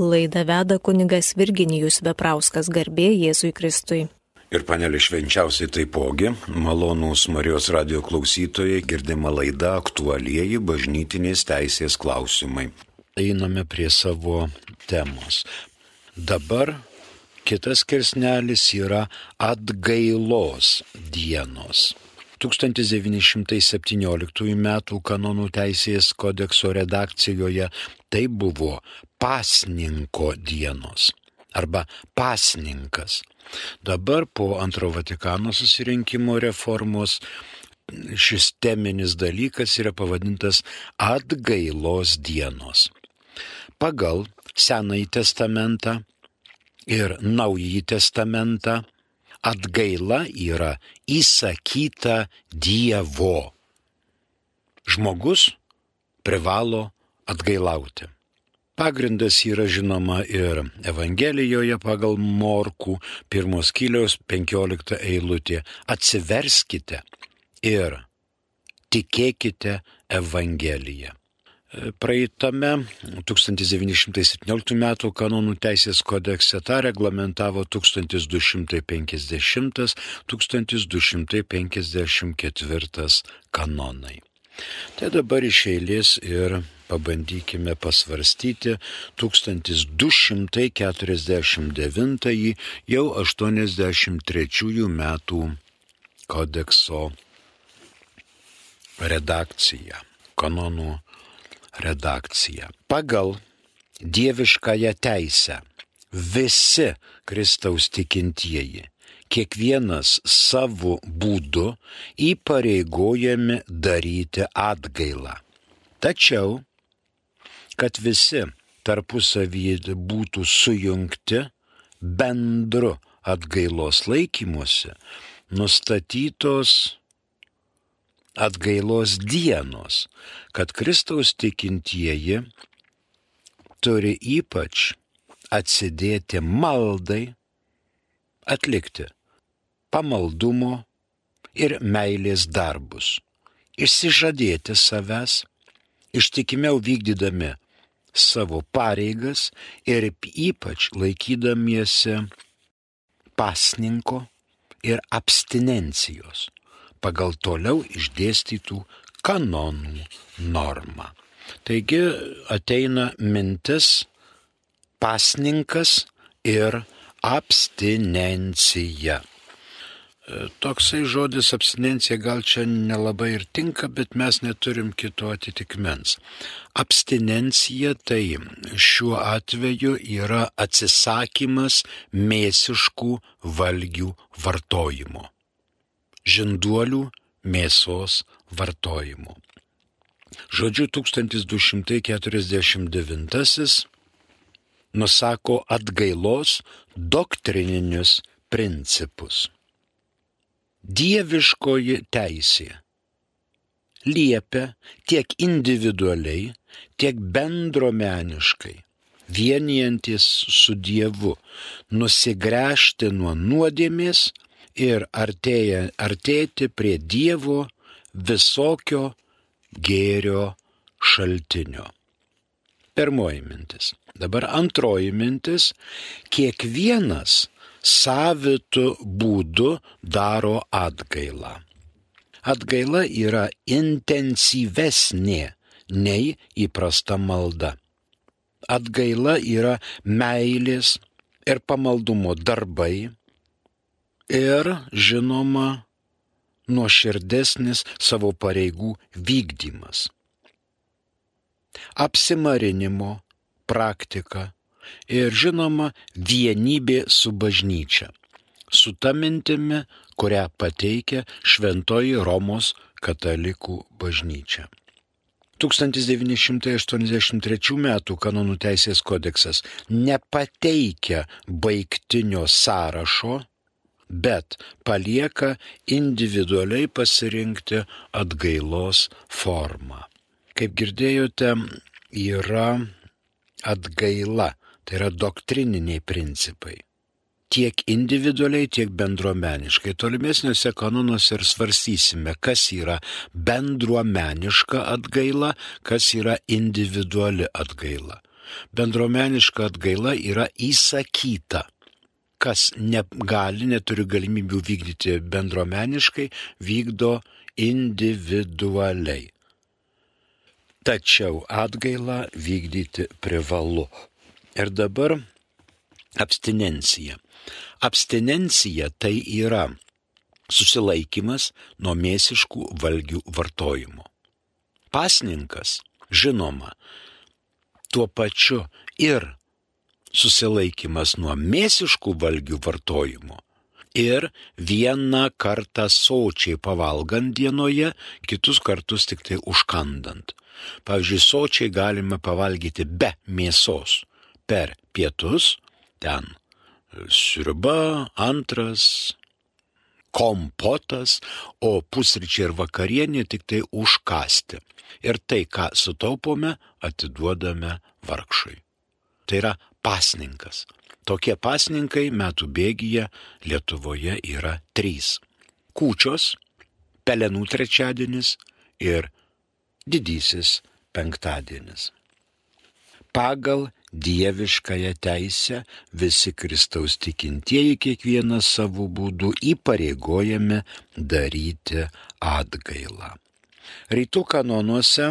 Laidą veda kunigas Virginijus Veprauskas garbė Jėzui Kristui. Ir panelė švenčiausiai taipogi, malonūs Marijos radio klausytojai, girdima laida aktualieji bažnytinės teisės klausimai. Einame prie savo temos. Dabar kitas kirsnelis yra atgailos dienos. 1917 m. kanonų teisės kodekso redakcijoje tai buvo pasninko dienos arba pasninkas. Dabar po antro Vatikano susirinkimo reformos šis teminis dalykas yra pavadintas atgailos dienos. Pagal Senąjį testamentą ir Naująjį testamentą atgaila yra įsakyta Dievo. Žmogus privalo atgailauti. Pagrindas yra žinoma ir Evangelijoje pagal Morkų pirmos kiliaus 15 eilutė. Atsiverskite ir tikėkite Evangeliją. Praeitame 1917 m. kanonų teisės kodekse tą reglamentavo 1250-1254 kanonai. Tai dabar iš eilės ir pabandykime pasvarstyti 1249 jau 83 metų kodekso redakciją, kanonų redakcija. Pagal dieviškąją teisę visi Kristaus tikintieji, kiekvienas savo būdu įpareigojami daryti atgailą. Tačiau, kad visi tarpusavyje būtų sujungti bendru atgailos laikymuose, nustatytos atgailos dienos, kad Kristaus tikintieji turi ypač atsidėti maldai, atlikti pamaldumo ir meilės darbus, išsižadėti savęs, ištikimiau vykdydami savo pareigas ir ypač laikydamiesi pasninko ir abstinencijos pagal toliau išdėstytų kanonų normą. Taigi ateina mintis pasninkas ir abstinencija. Toksai žodis abstinencija gal čia nelabai ir tinka, bet mes neturim kito atitikmens. Abstinencija tai šiuo atveju yra atsisakymas mėsiškų valgių vartojimo žinduolių mėsos vartojimu. Žodžiu, 1249 nusako atgailos doktrininius principus. Dieviškoji teisė liepia tiek individualiai, tiek bendromeniškai vienijantis su Dievu nusigręžti nuo nuodėmės ir artėja, artėti prie Dievo visokio gėrio šaltinio. Pirmoji mintis. Dabar antroji mintis. Kiekvienas savitų būdų daro atgailą. Atgaila yra intensyvesnė nei įprasta malda. Atgaila yra meilės ir pamaldumo darbai, ir, žinoma, nuoširdesnis savo pareigų vykdymas. Apsimarinimo praktika ir, žinoma, vienybė su bažnyčia, su ta mintimi, kurią pateikia Šventoji Romos katalikų bažnyčia. 1983 m. kanonų teisės kodeksas nepateikia baigtinio sąrašo bet palieka individualiai pasirinkti atgailos formą. Kaip girdėjote, yra atgaila, tai yra doktrininiai principai. Tiek individualiai, tiek bendruomeniškai. Tolimesniuose kanonuose ir svarstysime, kas yra bendruomeniška atgaila, kas yra individuali atgaila. bendromeniška atgaila yra įsakyta. Kas negali, neturi galimybių vykdyti bendromeniškai, vykdo individualiai. Tačiau atgailą vykdyti privalu. Ir dabar abstinencija. Abstinencija tai yra susilaikimas nuo mėsiškų valgių vartojimo. Pasninkas, žinoma, tuo pačiu ir susilaikimas nuo mėsiškų valgių vartojimo ir vieną kartą sočiai pavalgant dienoje, kitus kartus tik tai užkandant. Pavyzdžiui, sočiai galime pavalgyti be mėsos per pietus, ten sriuba, antras, kompotas, o pusryčiai ir vakarienė tik tai užkasti. Ir tai, ką sutaupome, atiduodame vargšui. Tai yra pasninkas. Tokie pasninkai metų bėgyje Lietuvoje yra trys. Kūčios, pelenų trečiadienis ir didysis penktadienis. Pagal dieviškąją teisę visi Kristaus tikintieji kiekvienas savo būdu įpareigojami daryti atgailą. Rytų kanonuose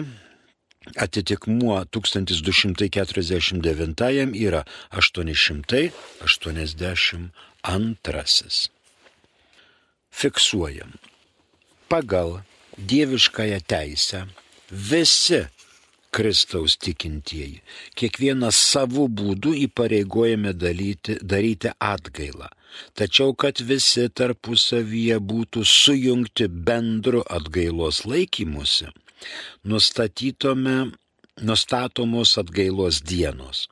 atitikmuo 1249 yra 882. Fiksuojam. Pagal dieviškąją teisę visi Kristaus tikintieji. Kiekvienas savo būdu įpareigojame dalyti, daryti atgailą. Tačiau, kad visi tarpusavyje būtų sujungti bendru atgailos laikymusi, nustatomos atgailos dienos,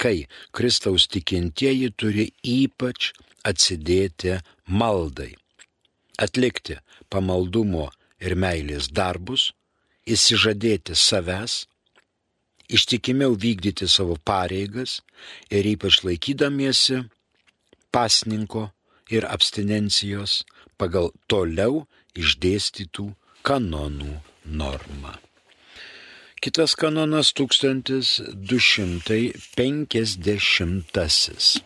kai Kristaus tikintieji turi ypač atsidėti maldai, atlikti pamaldumo ir meilės darbus, įsižadėti savęs, ištikimiau vykdyti savo pareigas ir ypač laikydamiesi pasninko ir abstinencijos pagal toliau išdėstytų kanonų normą. Kitas kanonas 1250.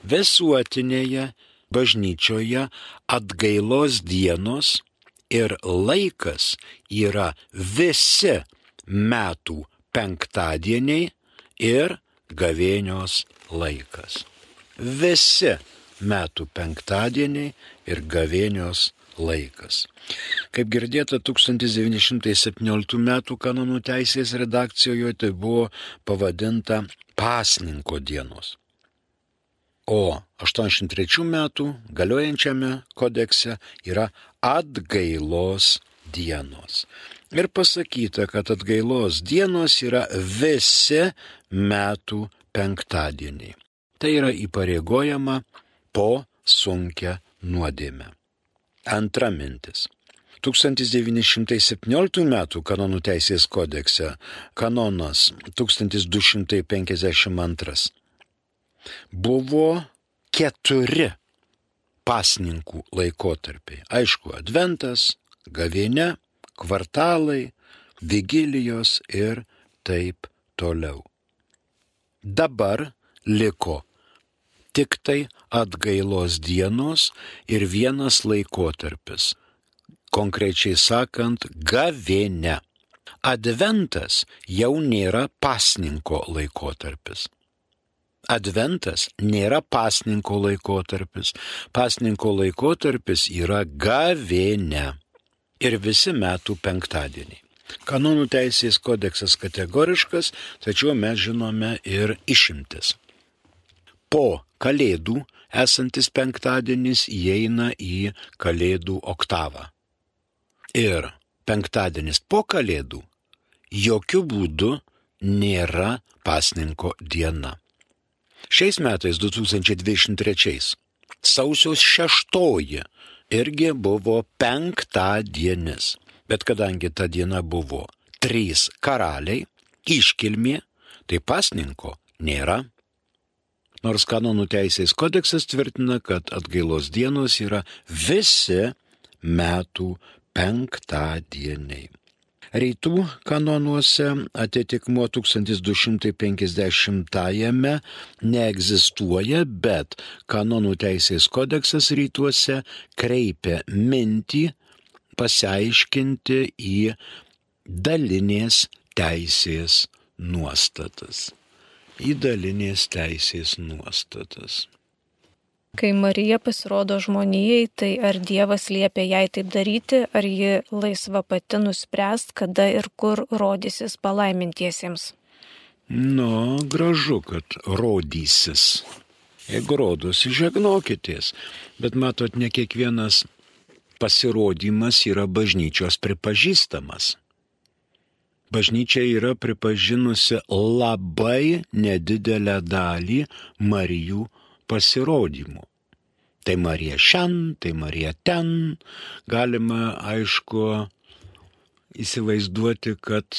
Visuotinėje bažnyčioje atgailos dienos ir laikas yra visi metų penktadieniai ir gavėnios laikas. Visi metų penktadieniai ir gavėnios laikas. Kaip girdėta 1917 m. kanonų teisės redakcijoje tai buvo pavadinta pasninko dienos. O 83 metų galiojančiame kodekse yra atgailos dienos ir pasakyta, kad atgailos dienos yra visi metų penktadieniai. Tai yra įpareigojama po sunkia nuodėme. Antra mintis. 1917 m. kanonų teisės kodekse kanonas 1252 buvo keturi pasninkų laikotarpiai. Aišku, adventas, gavėne, kvartalai, vigilijos ir taip toliau. Dabar liko tik tai atgailos dienos ir vienas laikotarpis, konkrečiai sakant, gavėne. Adventas jau nėra pasninko laikotarpis. Adventas nėra pasninko laikotarpis. Pasninko laikotarpis yra gavėne ir visi metų penktadieniai. Kanonų teisės kodeksas kategoriškas, tačiau mes žinome ir išimtis. Po kalėdų esantis penktadienis įeina į kalėdų oktavą. Ir penktadienis po kalėdų jokių būdų nėra pasninko diena. Šiais metais 2023 sausio šeštoji irgi buvo penktadienis. Bet kadangi ta diena buvo trys karaliai, iškilmė, tai pasninko nėra. Nors kanonų teisės kodeksas tvirtina, kad atgailos dienos yra visi metų penktadieniai. Reitų kanonuose atitikmo 1250-ame neegzistuoja, bet kanonų teisės kodeksas rytuose kreipia mintį pasiaiškinti į dalinės teisės nuostatas. Į dalinės teisės nuostatas. Kai Marija pasirodo žmonijai, tai ar Dievas liepia jai taip daryti, ar ji laisva pati nuspręst, kada ir kur rodysis palaimintiesiems? Nu, gražu, kad rodysis. Jeigu rodosi, žegnokitės. Bet matot, ne kiekvienas pasirodymas yra bažnyčios pripažįstamas. Bažnyčia yra pripažinusi labai nedidelę dalį Marijų pasirodymų. Tai Marija šian, tai Marija ten. Galima, aišku, įsivaizduoti, kad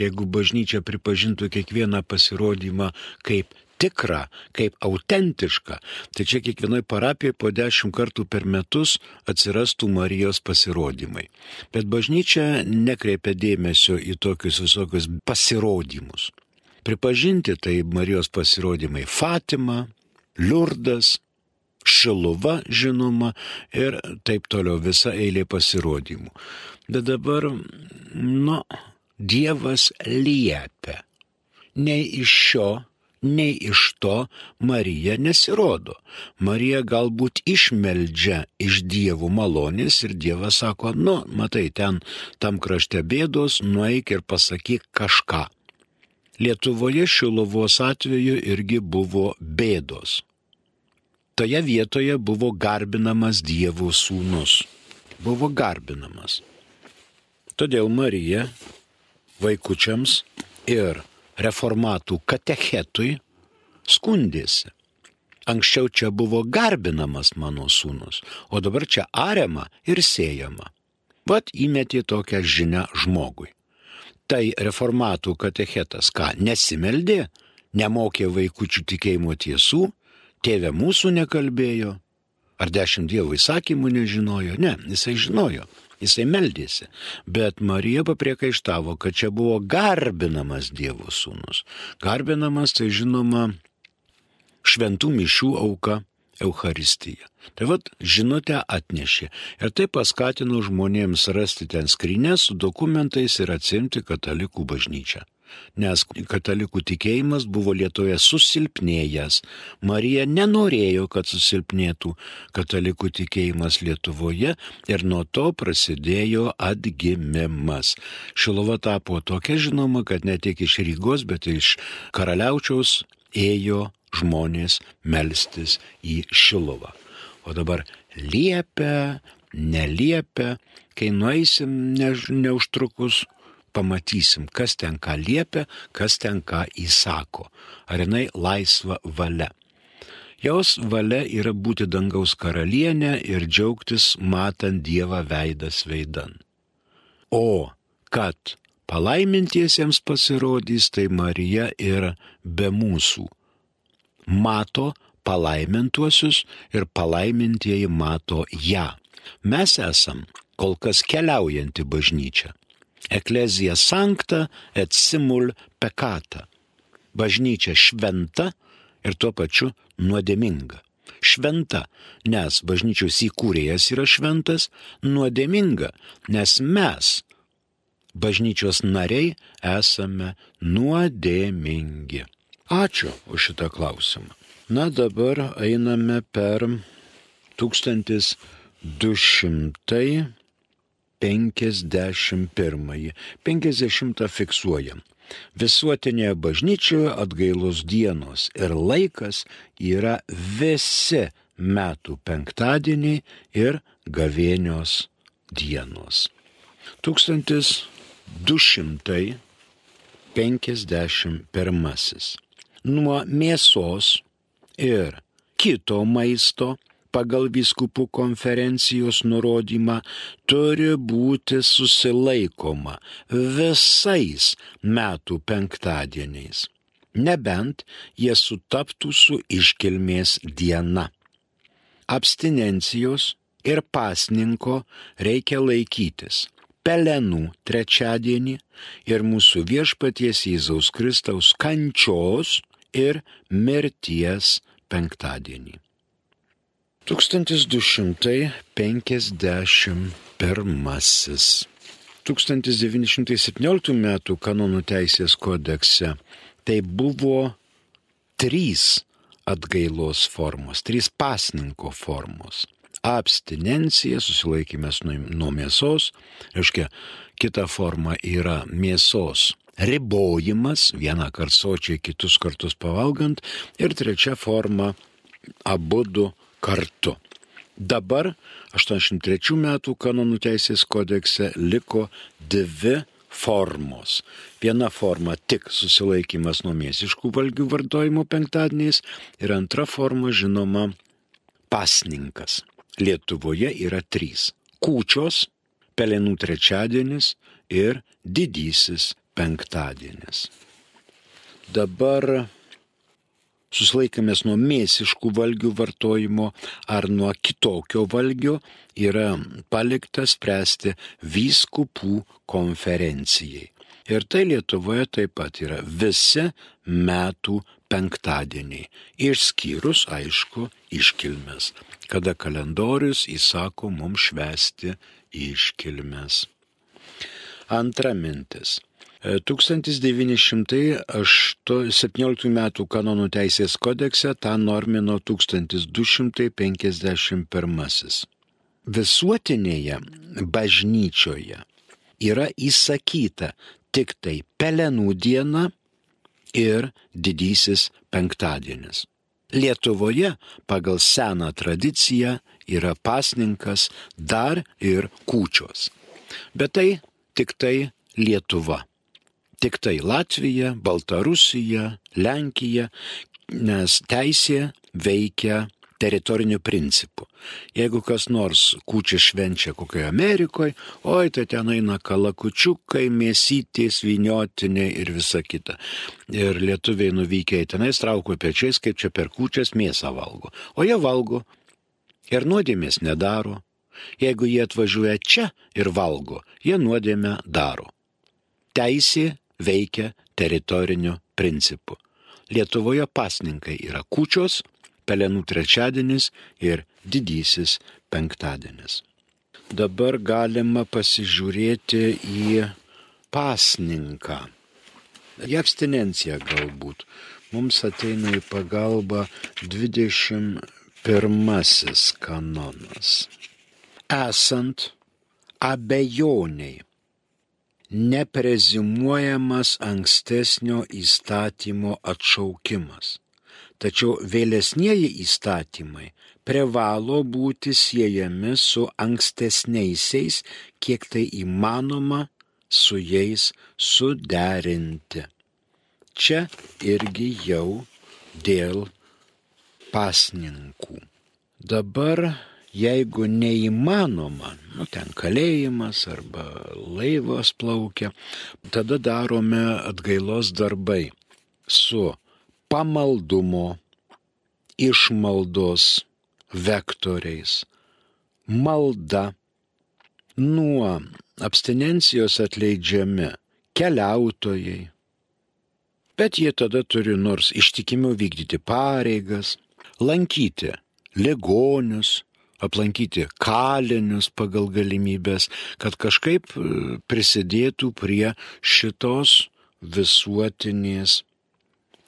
jeigu bažnyčia pripažintų kiekvieną pasirodymą kaip tikrą, kaip autentišką, tai čia kiekvienoje parapijoje po dešimt kartų per metus atsirastų Marijos pasirodymai. Bet bažnyčia nekreipia dėmesio į tokius visokius pasirodymus. Pripažinti tai Marijos pasirodymai Fatima, Liurdas, Šiluva žinoma ir taip toliau visa eilė pasirodymų. Bet dabar, nu, Dievas liepia. Nei iš šio, nei iš to Marija nesirodo. Marija galbūt išmeldžia iš dievų malonės ir Dievas sako, nu, matai, ten tam krašte bėdos, nueik ir pasakyk kažką. Lietuvoje Šilovos atveju irgi buvo bėdos. Toje vietoje buvo garbinamas Dievo sūnus. Buvo garbinamas. Todėl Marija vaikučiams ir reformatų katechetui skundėsi. Anksčiau čia buvo garbinamas mano sūnus, o dabar čia ariama ir siejama. Vat įmetė tokią žinę žmogui tai reformatų katechetas ką, nesimeldė, nemokė vaikųčių tikėjimo tiesų, tėvė mūsų nekalbėjo, ar dešimt dievų įsakymų nežinojo, ne, jisai žinojo, jisai meldėsi, bet Marija papriekaištavo, kad čia buvo garbinamas Dievo sūnus. Garbinamas tai žinoma šventų mišių auka Euharistija. Tai vad žinutę atnešė ir tai paskatino žmonėms rasti ten skrinę su dokumentais ir atsimti katalikų bažnyčią. Nes katalikų tikėjimas buvo Lietuvoje susilpnėjęs. Marija nenorėjo, kad susilpnėtų katalikų tikėjimas Lietuvoje ir nuo to prasidėjo atgimimas. Šilova tapo tokia žinoma, kad ne tik iš Rygos, bet iš karaliaučiaus ėjo žmonės melstis į Šilovą. O dabar liepia, neliepia, kai nueisim ne, neužtrukus, pamatysim, kas ten ką liepia, kas ten ką įsako. Ar jinai laisva valia. Jos valia yra būti dangaus karalienė ir džiaugtis matant Dievą veidas veidan. O kad palaimintiesiems pasirodys, tai Marija yra be mūsų mato palaimintuosius ir palaimintieji mato ją. Mes esam kol kas keliaujanti bažnyčia. Eklezija sankta et simul pekata. Bažnyčia šventa ir tuo pačiu nuodėminga. Šventa, nes bažnyčios įkūrėjas yra šventas, nuodėminga, nes mes, bažnyčios nariai, esame nuodėmingi. Ačiū už šitą klausimą. Na dabar einame per 1251. 50 fiksuojam. Visuotinėje bažnyčioje atgailos dienos ir laikas yra visi metų penktadieniai ir gavėnios dienos. 1251 nuo mėsos ir kito maisto pagal viskupų konferencijos nurodymą turi būti susilaikoma visais metų penktadieniais, nebent jie sutaptų su iškilmės diena. Abstinencijos ir pasninko reikia laikytis pelenų trečiadienį ir mūsų viešpaties Jėzaus Kristaus kančios ir mirties penktadienį. 1251. 1917 m. kanonų teisės kodekse tai buvo trys atgailos formos, trys pasninko formos. Abstinencija, susilaikymas nuo mėsos, reiškia, kita forma yra mėsos ribojimas, vieną kartą sočiai, kitus kartus pavalgant, ir trečia forma abu du kartu. Dabar 83 metų kanonų teisės kodekse liko dvi formos. Viena forma tik susilaikimas nuo mėsiškų valgių vartojimo penktadieniais ir antra forma žinoma pasninkas. Lietuvoje yra trys - kūčios, pelenų trečiadienis ir didysis penktadienis. Dabar susilaikomės nuo mėsiškų valgių vartojimo ar nuo kitokio valgio yra paliktas spręsti vyskupų konferencijai. Ir tai Lietuvoje taip pat yra visi metų penktadieniai, išskyrus, aišku, iškilmes, kada kalendorius įsako mums švesti iškilmes. Antra mintis. 1917 m. kanonų teisės kodekse tą normino 1251. Visuotinėje bažnyčioje yra įsakyta tik tai pelenų diena ir didysis penktadienis. Lietuvoje pagal seną tradiciją yra pasninkas dar ir kūčios. Bet tai tik tai Lietuva tik tai Latvija, Baltarusija, Lenkija, nes teisė veikia teritoriniu principu. Jeigu kas nors kūčia švenčia kokioje Amerikoje, oi, tai ten eina kalakučiukai, mėsytės, viniotiniai ir visa kita. Ir lietuviai nuvykę į tenais trauko pečiais, kaip čia per kūčias mėsą valgo. O jie valgo ir nuodėmės nedaro. Jeigu jie atvažiuoja čia ir valgo, jie nuodėmę daro. Teisė veikia teritoriniu principu. Lietuvoje pasninkai yra kučios, pelenų trečiadienis ir didysis penktadienis. Dabar galima pasižiūrėti į pasninką. Į abstinenciją galbūt. Mums ateina į pagalbą 21 kanonas. Esant abejoniai neprezimuojamas ankstesnio įstatymo atšaukimas. Tačiau vėlesnieji įstatymai privalo būti siejami su ankstesniaisiais, kiek tai įmanoma su jais suderinti. Čia irgi jau dėl pasninkų. Dabar jeigu neįmanoma, nu ten kalėjimas arba laivas plaukia, tada darome atgailos darbai su pamaldumo, išmaldos vektoriais, malda, nuo abstinencijos atleidžiami keliautojai, bet jie tada turi nors ištikimiau vykdyti pareigas, lankyti ligonius, aplankyti kalinius pagal galimybės, kad kažkaip e, prisidėtų prie šitos visuotinės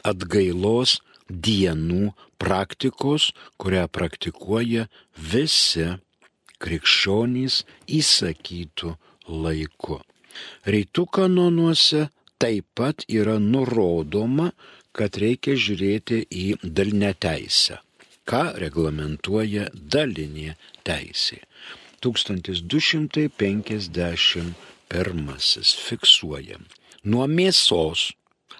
atgailos dienų praktikos, kurią praktikuoja visi krikščionys įsakytų laiku. Reitų kanonuose taip pat yra nurodoma, kad reikia žiūrėti į dalinę teisę ką reglamentuoja dalinė teisė. 1251 fiksuoja. Nuo mėsos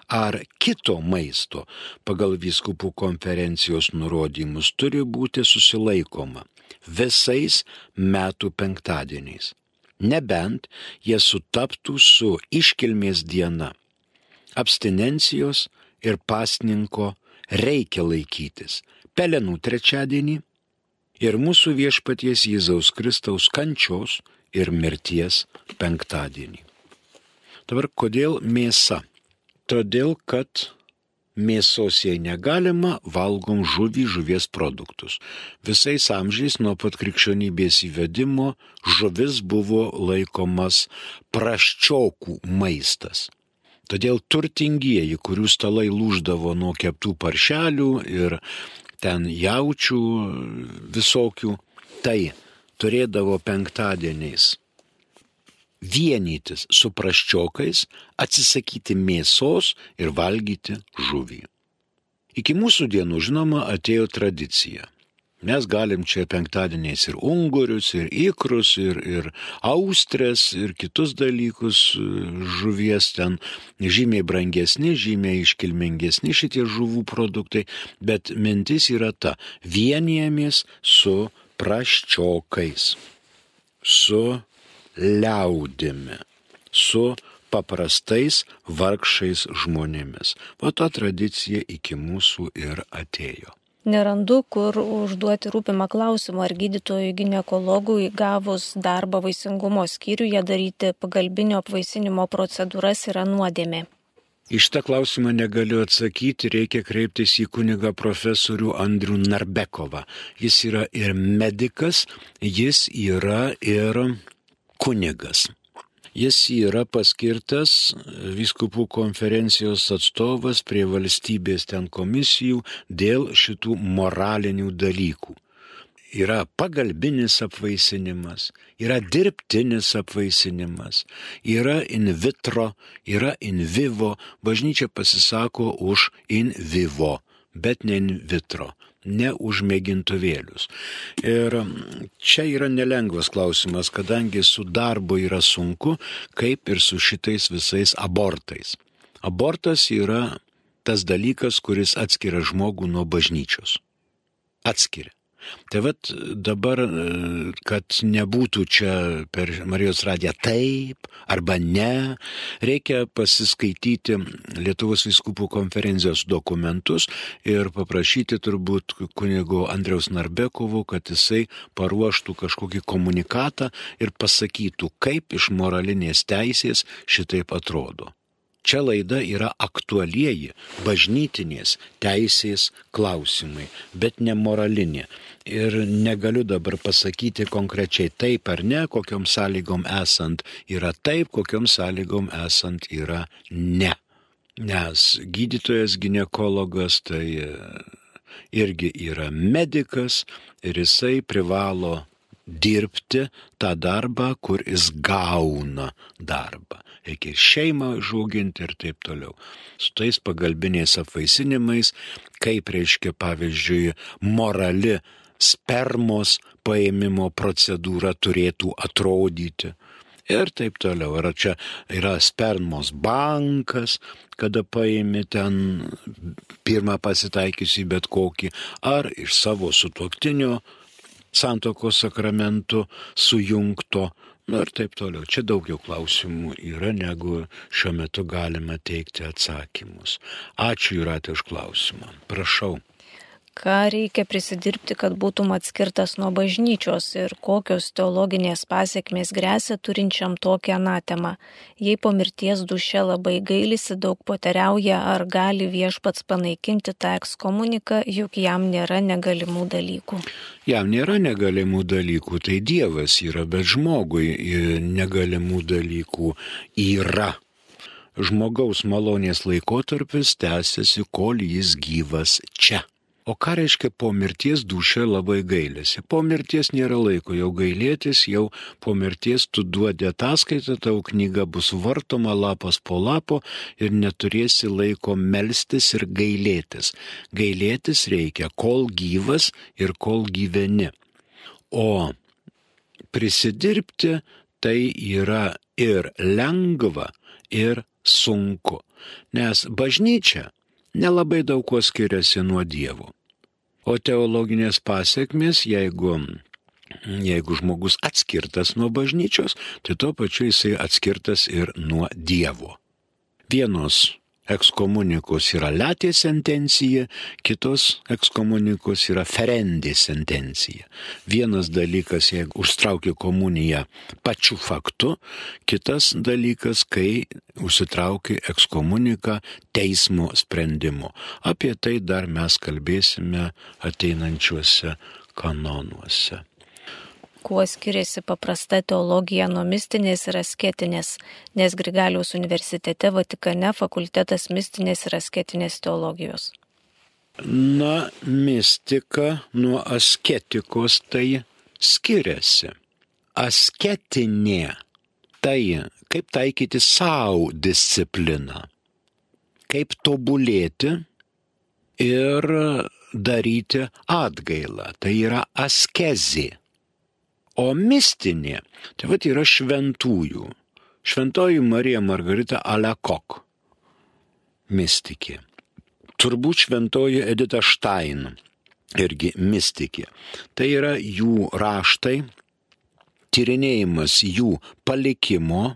ar kito maisto pagal vyskupų konferencijos nurodymus turi būti susilaikoma visais metų penktadieniais, nebent jie sutaptų su iškilmės diena. Abstinencijos ir pasninko reikia laikytis, pelenų trečiadienį ir mūsų viešpaties Jėzaus Kristaus kančios ir mirties penktadienį. Dabar kodėl mėsa? Todėl, kad mėsos jei negalima, valgom žuvį, žuvies produktus. Visais amžiais nuo pat krikščionybės įvedimo žuvis buvo laikomas praščiokų maistas. Todėl turtingieji, kurių stalai lūždavo nuo keptų paršelių ir ten jaučių visokių, tai turėdavo penktadieniais vienytis su praščiokais, atsisakyti mėsos ir valgyti žuvį. Iki mūsų dienų, žinoma, atėjo tradicija. Mes galim čia penktadieniais ir ungurius, ir ikrus, ir, ir austrės, ir kitus dalykus žuvies ten žymiai brangesni, žymiai iškilmingesni šitie žuvų produktai, bet mintis yra ta - vienijamės su praščiokais, su liaudimi, su paprastais vargšais žmonėmis. O ta tradicija iki mūsų ir atėjo. Nerandu, kur užduoti rūpimą klausimą, ar gydytojui gynekologui gavus darbą vaisingumo skyriuje daryti pagalbinio apvaisinimo procedūras yra nuodėmė. Iš tą klausimą negaliu atsakyti, reikia kreiptis į kunigą profesorių Andrių Narbekovą. Jis yra ir medikas, jis yra ir kunigas. Jis yra paskirtas viskupų konferencijos atstovas prie valstybės ten komisijų dėl šitų moralinių dalykų. Yra pagalbinis apvaisinimas, yra dirbtinis apvaisinimas, yra in vitro, yra in vivo, bažnyčia pasisako už in vivo, bet ne in vitro ne už mėgintuvėlius. Ir čia yra nelengvas klausimas, kadangi su darbu yra sunku, kaip ir su šitais visais abortais. Abortas yra tas dalykas, kuris atskiria žmogų nuo bažnyčios. Atskiria. Tai vad dabar, kad nebūtų čia per Marijos radiją taip arba ne, reikia pasiskaityti Lietuvos viskupų konferencijos dokumentus ir paprašyti turbūt kunigo Andriaus Narbekovo, kad jisai paruoštų kažkokį komunikatą ir pasakytų, kaip iš moralinės teisės šitaip atrodo. Čia laida yra aktualieji bažnytinės teisės klausimai, bet ne moralinė. Ir negaliu dabar pasakyti konkrečiai taip ar ne, kokiom sąlygom esant yra taip, kokiom sąlygom esant yra ne. Nes gydytojas gynekologas tai irgi yra medikas ir jisai privalo dirbti tą darbą, kur jis gauna darbą. Reikia ir šeimą žūginti ir taip toliau. Su tais pagalbiniais apvaisinimais, kaip reiškia pavyzdžiui morali spermos paėmimo procedūra turėtų atrodyti. Ir taip toliau. Ar čia yra spermos bankas, kada paėmė ten pirmą pasitaikiusi bet kokį, ar iš savo sutuoktinio santokos sakramentų sujungto. Na ir taip toliau. Čia daugiau klausimų yra, negu šiuo metu galima teikti atsakymus. Ačiū Jūratė už klausimą. Prašau ką reikia prisidirbti, kad būtum atskirtas nuo bažnyčios ir kokios teologinės pasiekmės grėsia turinčiam tokią anatemą. Jei po mirties duše labai gailisi, daug poteriauja, ar gali viešpats panaikinti tą ekskomuniką, juk jam nėra negalimų dalykų. Jam nėra negalimų dalykų, tai Dievas yra, bet žmogui negalimų dalykų yra žmogaus malonės laikotarpis tęsiasi, kol jis gyvas čia. O ką reiškia po mirties dušė labai gailėsi? Po mirties nėra laiko jau gailėtis, jau po mirties tu duodi ataskaitą, tau knyga bus vartoma lapas po lapo ir neturėsi laiko melstis ir gailėtis. Gailėtis reikia, kol gyvas ir kol gyveni. O prisidirbti tai yra ir lengva, ir sunku. Nes bažnyčia nelabai daug kuo skiriasi nuo Dievo. O teologinės pasiekmes, jeigu, jeigu žmogus atskirtas nuo bažnyčios, tai tuo pačiu jisai atskirtas ir nuo Dievo. Vienos ekskomunikos yra letė sentencija, kitos ekskomunikos yra ferendė sentencija. Vienas dalykas, jeigu užtraukia komuniją pačiu faktu, kitas dalykas, kai užsitraukia ekskomuniką teismo sprendimu. Apie tai dar mes kalbėsime ateinančiuose kanonuose kuo skiriasi paprasta teologija nuo mistinės ir asketinės, nes Grigaliaus universitete Vatikane fakultetas mistinės ir asketinės teologijos. Na, mistika nuo asketikos tai skiriasi. Asketinė tai kaip taikyti savo discipliną, kaip tobulėti ir daryti atgailą. Tai yra askezė. O mistinė, tai vad yra šventųjų. Šventoji Marija Margarita Alekok. Mistikė. Turbūt šventoji Edita Štain. Irgi mistikė. Tai yra jų raštai, tyrinėjimas jų palikimo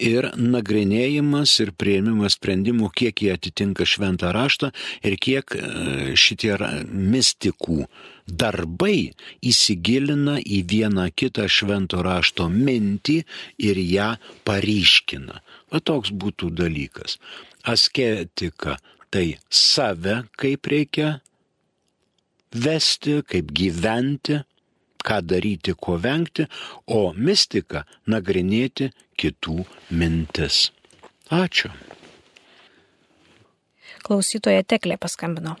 ir nagrinėjimas ir prieimimas sprendimų, kiek jie atitinka šventą raštą ir kiek e, šitie mistikų darbai įsigilina į vieną kitą švento rašto mintį ir ją paryškina. O toks būtų dalykas. Asketika tai save kaip reikia vesti, kaip gyventi, ką daryti, ko vengti, o mistika nagrinėti kitų mintis. Ačiū. Klausytoja Teklė paskambino.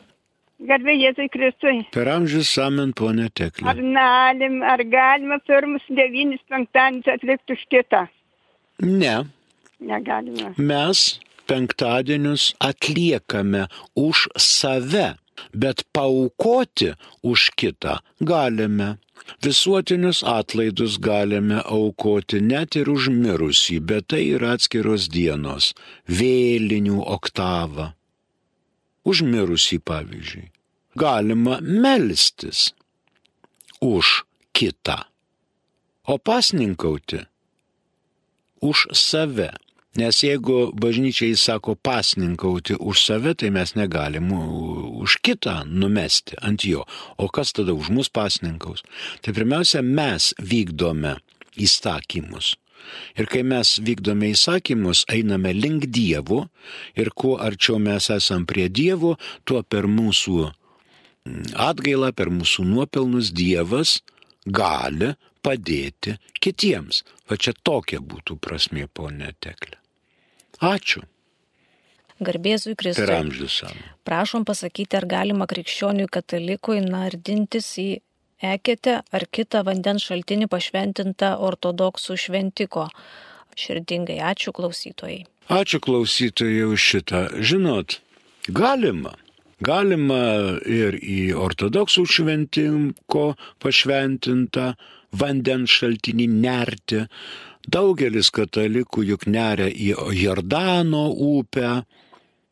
Garbė Jėzui Kristui. Per amžius samen, ponė Teklė. Ar, nalim, ar galima pirmus devynis penktadienius atlikti už kitą? Ne. Negalima. Mes penktadienius atliekame už save, bet paukoti už kitą galime. Visuotinius atlaidus galime aukoti net ir už mirusį, bet tai yra atskiros dienos - vėlinių oktava. Už mirusį pavyzdžiui. Galima melstis už kitą, o pasninkauti už save. Nes jeigu bažnyčiai sako pasninkauti už save, tai mes negalim už kitą numesti ant jo. O kas tada už mus pasninkaus? Tai pirmiausia, mes vykdome įstatymus. Ir kai mes vykdome įsakymus, einame link Dievo ir kuo arčiau mes esam prie Dievo, tuo per mūsų mm, atgailą, per mūsų nuopelnus Dievas gali padėti kitiems. Va čia tokia būtų prasmė, ponė Teklė. Ačiū. Garbėzui Kristui. Per amžius. Prašom pasakyti, ar galima krikščioniui katalikui nardintis į eketę ar kitą vandens šaltinį pašventintą ortodoksų šventiko. Širdingai ačiū klausytojai. Ačiū klausytojai už šitą. Žinot, galima. Galima ir į ortodoksų šventinko pašventintą vandens šaltinį nerti, Daugelis katalikų juk neria į Jordano upę,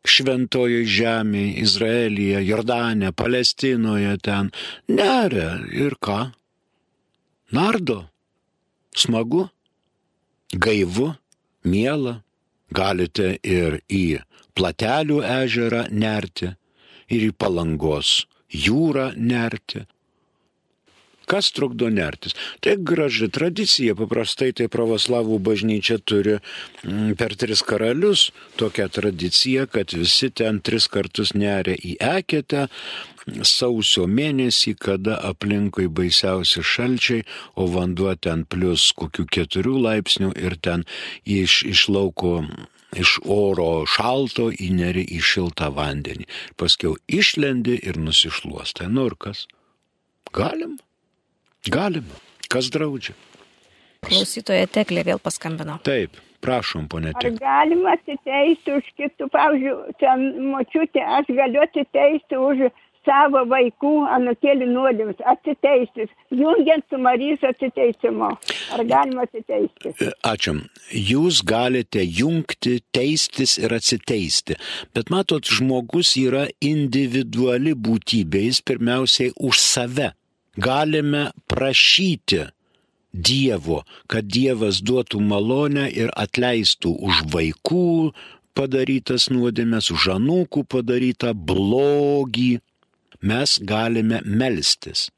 šventoje žemėje, Izraelyje, Jordane, Palestinoje ten. Neria ir ką? Nardo. Smagu, gaivu, miela. Galite ir į platelių ežerą nerti, ir į palangos jūrą nerti, Kas trukdo nertis? Tai graži tradicija, paprastai tai pravoslavų bažnyčia turi mm, per tris karalius tokią tradiciją, kad visi ten tris kartus neria į eketę sausio mėnesį, kada aplinkui baisiausi šalčiai, o vanduo ten plus kokių keturių laipsnių ir ten iš, iš lauko iš oro šalto įneri į šiltą vandenį. Paskiau išlendi ir nusišluostai. Nu ir kas? Galim? Galima. Kas draudžia? Klausytoja Teklė vėl paskambino. Taip, prašom, ponė Teklė. Ar galima atsiteisti už kitų, pavyzdžiui, ten močiutė, aš galiu atsiteisti už savo vaikų anukėlių nuodėmes, atsiteisti, jungiant su Marijos atsiteisimu. Ar galima atsiteisti? E, ačiū. Jūs galite jungti, teistis ir atsiteisti. Bet matot, žmogus yra individuali būtybė, jis pirmiausiai už save galime prašyti Dievo, kad Dievas duotų malonę ir atleistų už vaikų padarytas nuodėmės, už anūkų padarytą blogį. Mes galime melstis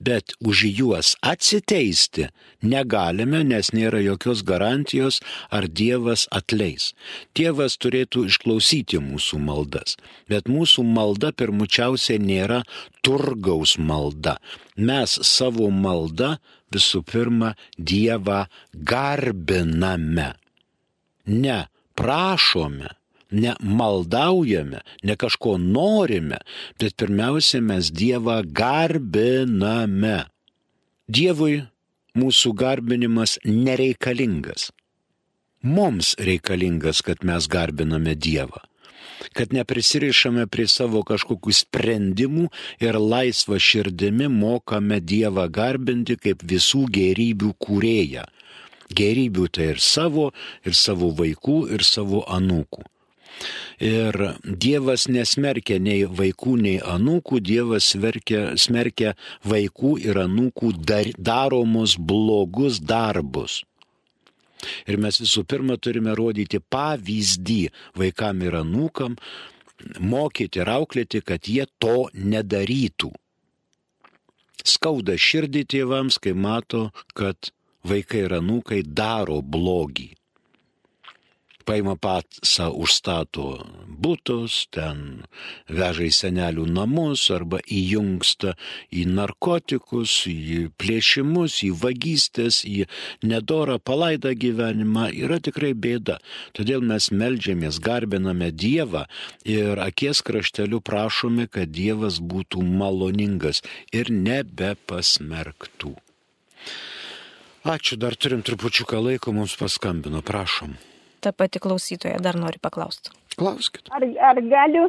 bet už juos atsiteisti negalime, nes nėra jokios garantijos, ar Dievas atleis. Dievas turėtų išklausyti mūsų maldas, bet mūsų malda pirmučiausiai nėra turgaus malda. Mes savo maldą visų pirma Dievą garbiname. Ne prašome, ne maldaujame, ne kažko norime, bet pirmiausia mes Dievą garbiname. Dievui mūsų garbinimas nereikalingas. Mums reikalingas, kad mes garbiname Dievą kad neprisirišame prie savo kažkokių sprendimų ir laisvą širdimi mokame Dievą garbinti kaip visų gerybių kūrėją. Gerybių tai ir savo, ir savo vaikų, ir savo anūkų. Ir Dievas nesmerkia nei vaikų, nei anūkų, Dievas smerkia, smerkia vaikų ir anūkų dar, daromus blogus darbus. Ir mes visų pirma turime rodyti pavyzdį vaikam ir anūkam, mokyti ir auklėti, kad jie to nedarytų. Skauda širdį tėvams, kai mato, kad vaikai ir anūkai daro blogį paima patsą, užstato būtus, ten veža į senelių namus arba įjungsta į narkotikus, į plėšimus, į vagystės, į nedorą palaidą gyvenimą, yra tikrai bėda. Todėl mes melžiamės, garbiname Dievą ir akies krašteliu prašome, kad Dievas būtų maloningas ir nebepasmerktų. Ačiū, dar turim trupučiuką laiko, mums paskambino, prašom ta pati klausytoja dar nori paklausti. Klauskit. Ar, ar, galiu,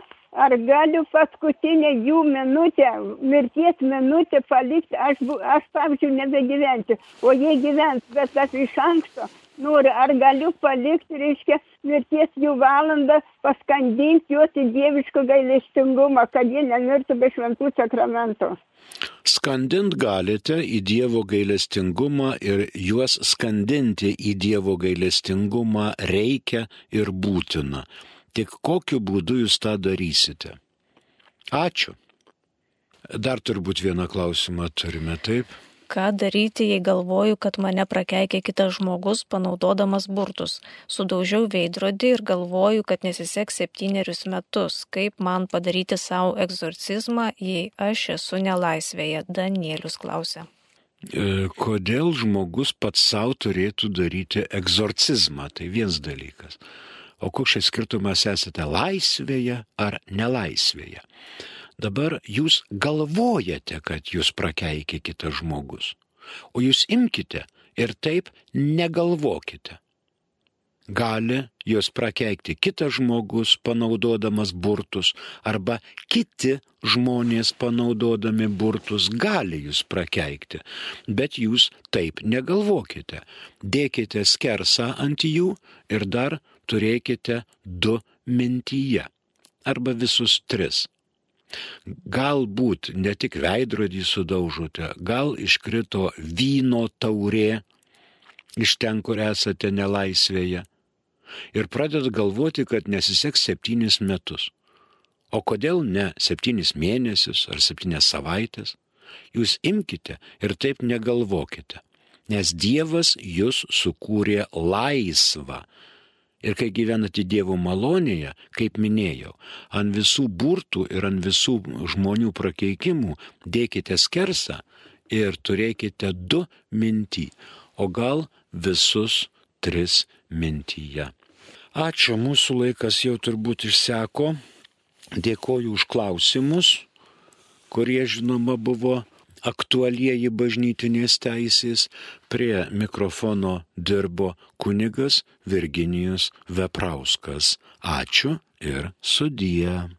ar galiu paskutinę jų minutę, mirties minutę palikti, aš, aš pavyzdžiui, nebegyventi, o jie gyvens, bet aš iš anksto noriu, ar galiu palikti, reiškia, mirties jų valandą, paskandinti juos į dievišką gailestingumą, kad jie nemirtų be šventų sakramentų. Skandint galite į Dievo gailestingumą ir juos skandinti į Dievo gailestingumą reikia ir būtina. Tik kokiu būdu jūs tą darysite? Ačiū. Dar turbūt vieną klausimą turime, taip? Ką daryti, jei galvoju, kad mane prakeikė kitas žmogus, panaudodamas burtus. Sudaužiau veidrodį ir galvoju, kad nesiseks septynerius metus. Kaip man padaryti savo egzorcizmą, jei aš esu nelaisvėje? Danielius klausė. E, kodėl žmogus pats savo turėtų daryti egzorcizmą? Tai vienas dalykas. O koks šis skirtumas esate laisvėje ar nelaisvėje? Dabar jūs galvojate, kad jūs prakeikė kitas žmogus, o jūs imkite ir taip negalvokite. Gali jūs prakeikti kitas žmogus panaudodamas burtus arba kiti žmonės panaudodami burtus gali jūs prakeikti, bet jūs taip negalvokite. Dėkite skersą ant jų ir dar turėkite du mintyje arba visus tris Galbūt ne tik veidrodį sudaužote, gal iškrito vyno taurė iš ten, kur esate nelaisvėje. Ir pradedat galvoti, kad nesiseks septynis metus. O kodėl ne septynis mėnesius ar septynias savaitės? Jūs imkite ir taip negalvokite, nes Dievas jūs sukūrė laisvą Ir kai gyvenate Dievo malonėje, kaip minėjau, ant visų burtų ir ant visų žmonių prakeikimų dėkite skersą ir turėkite du mintį, o gal visus tris mintyje. Ačiū, mūsų laikas jau turbūt išseko. Dėkoju už klausimus, kurie žinoma buvo aktualieji bažnytinės teisės, prie mikrofono dirbo kunigas Virginijus Veprauskas. Ačiū ir sudie.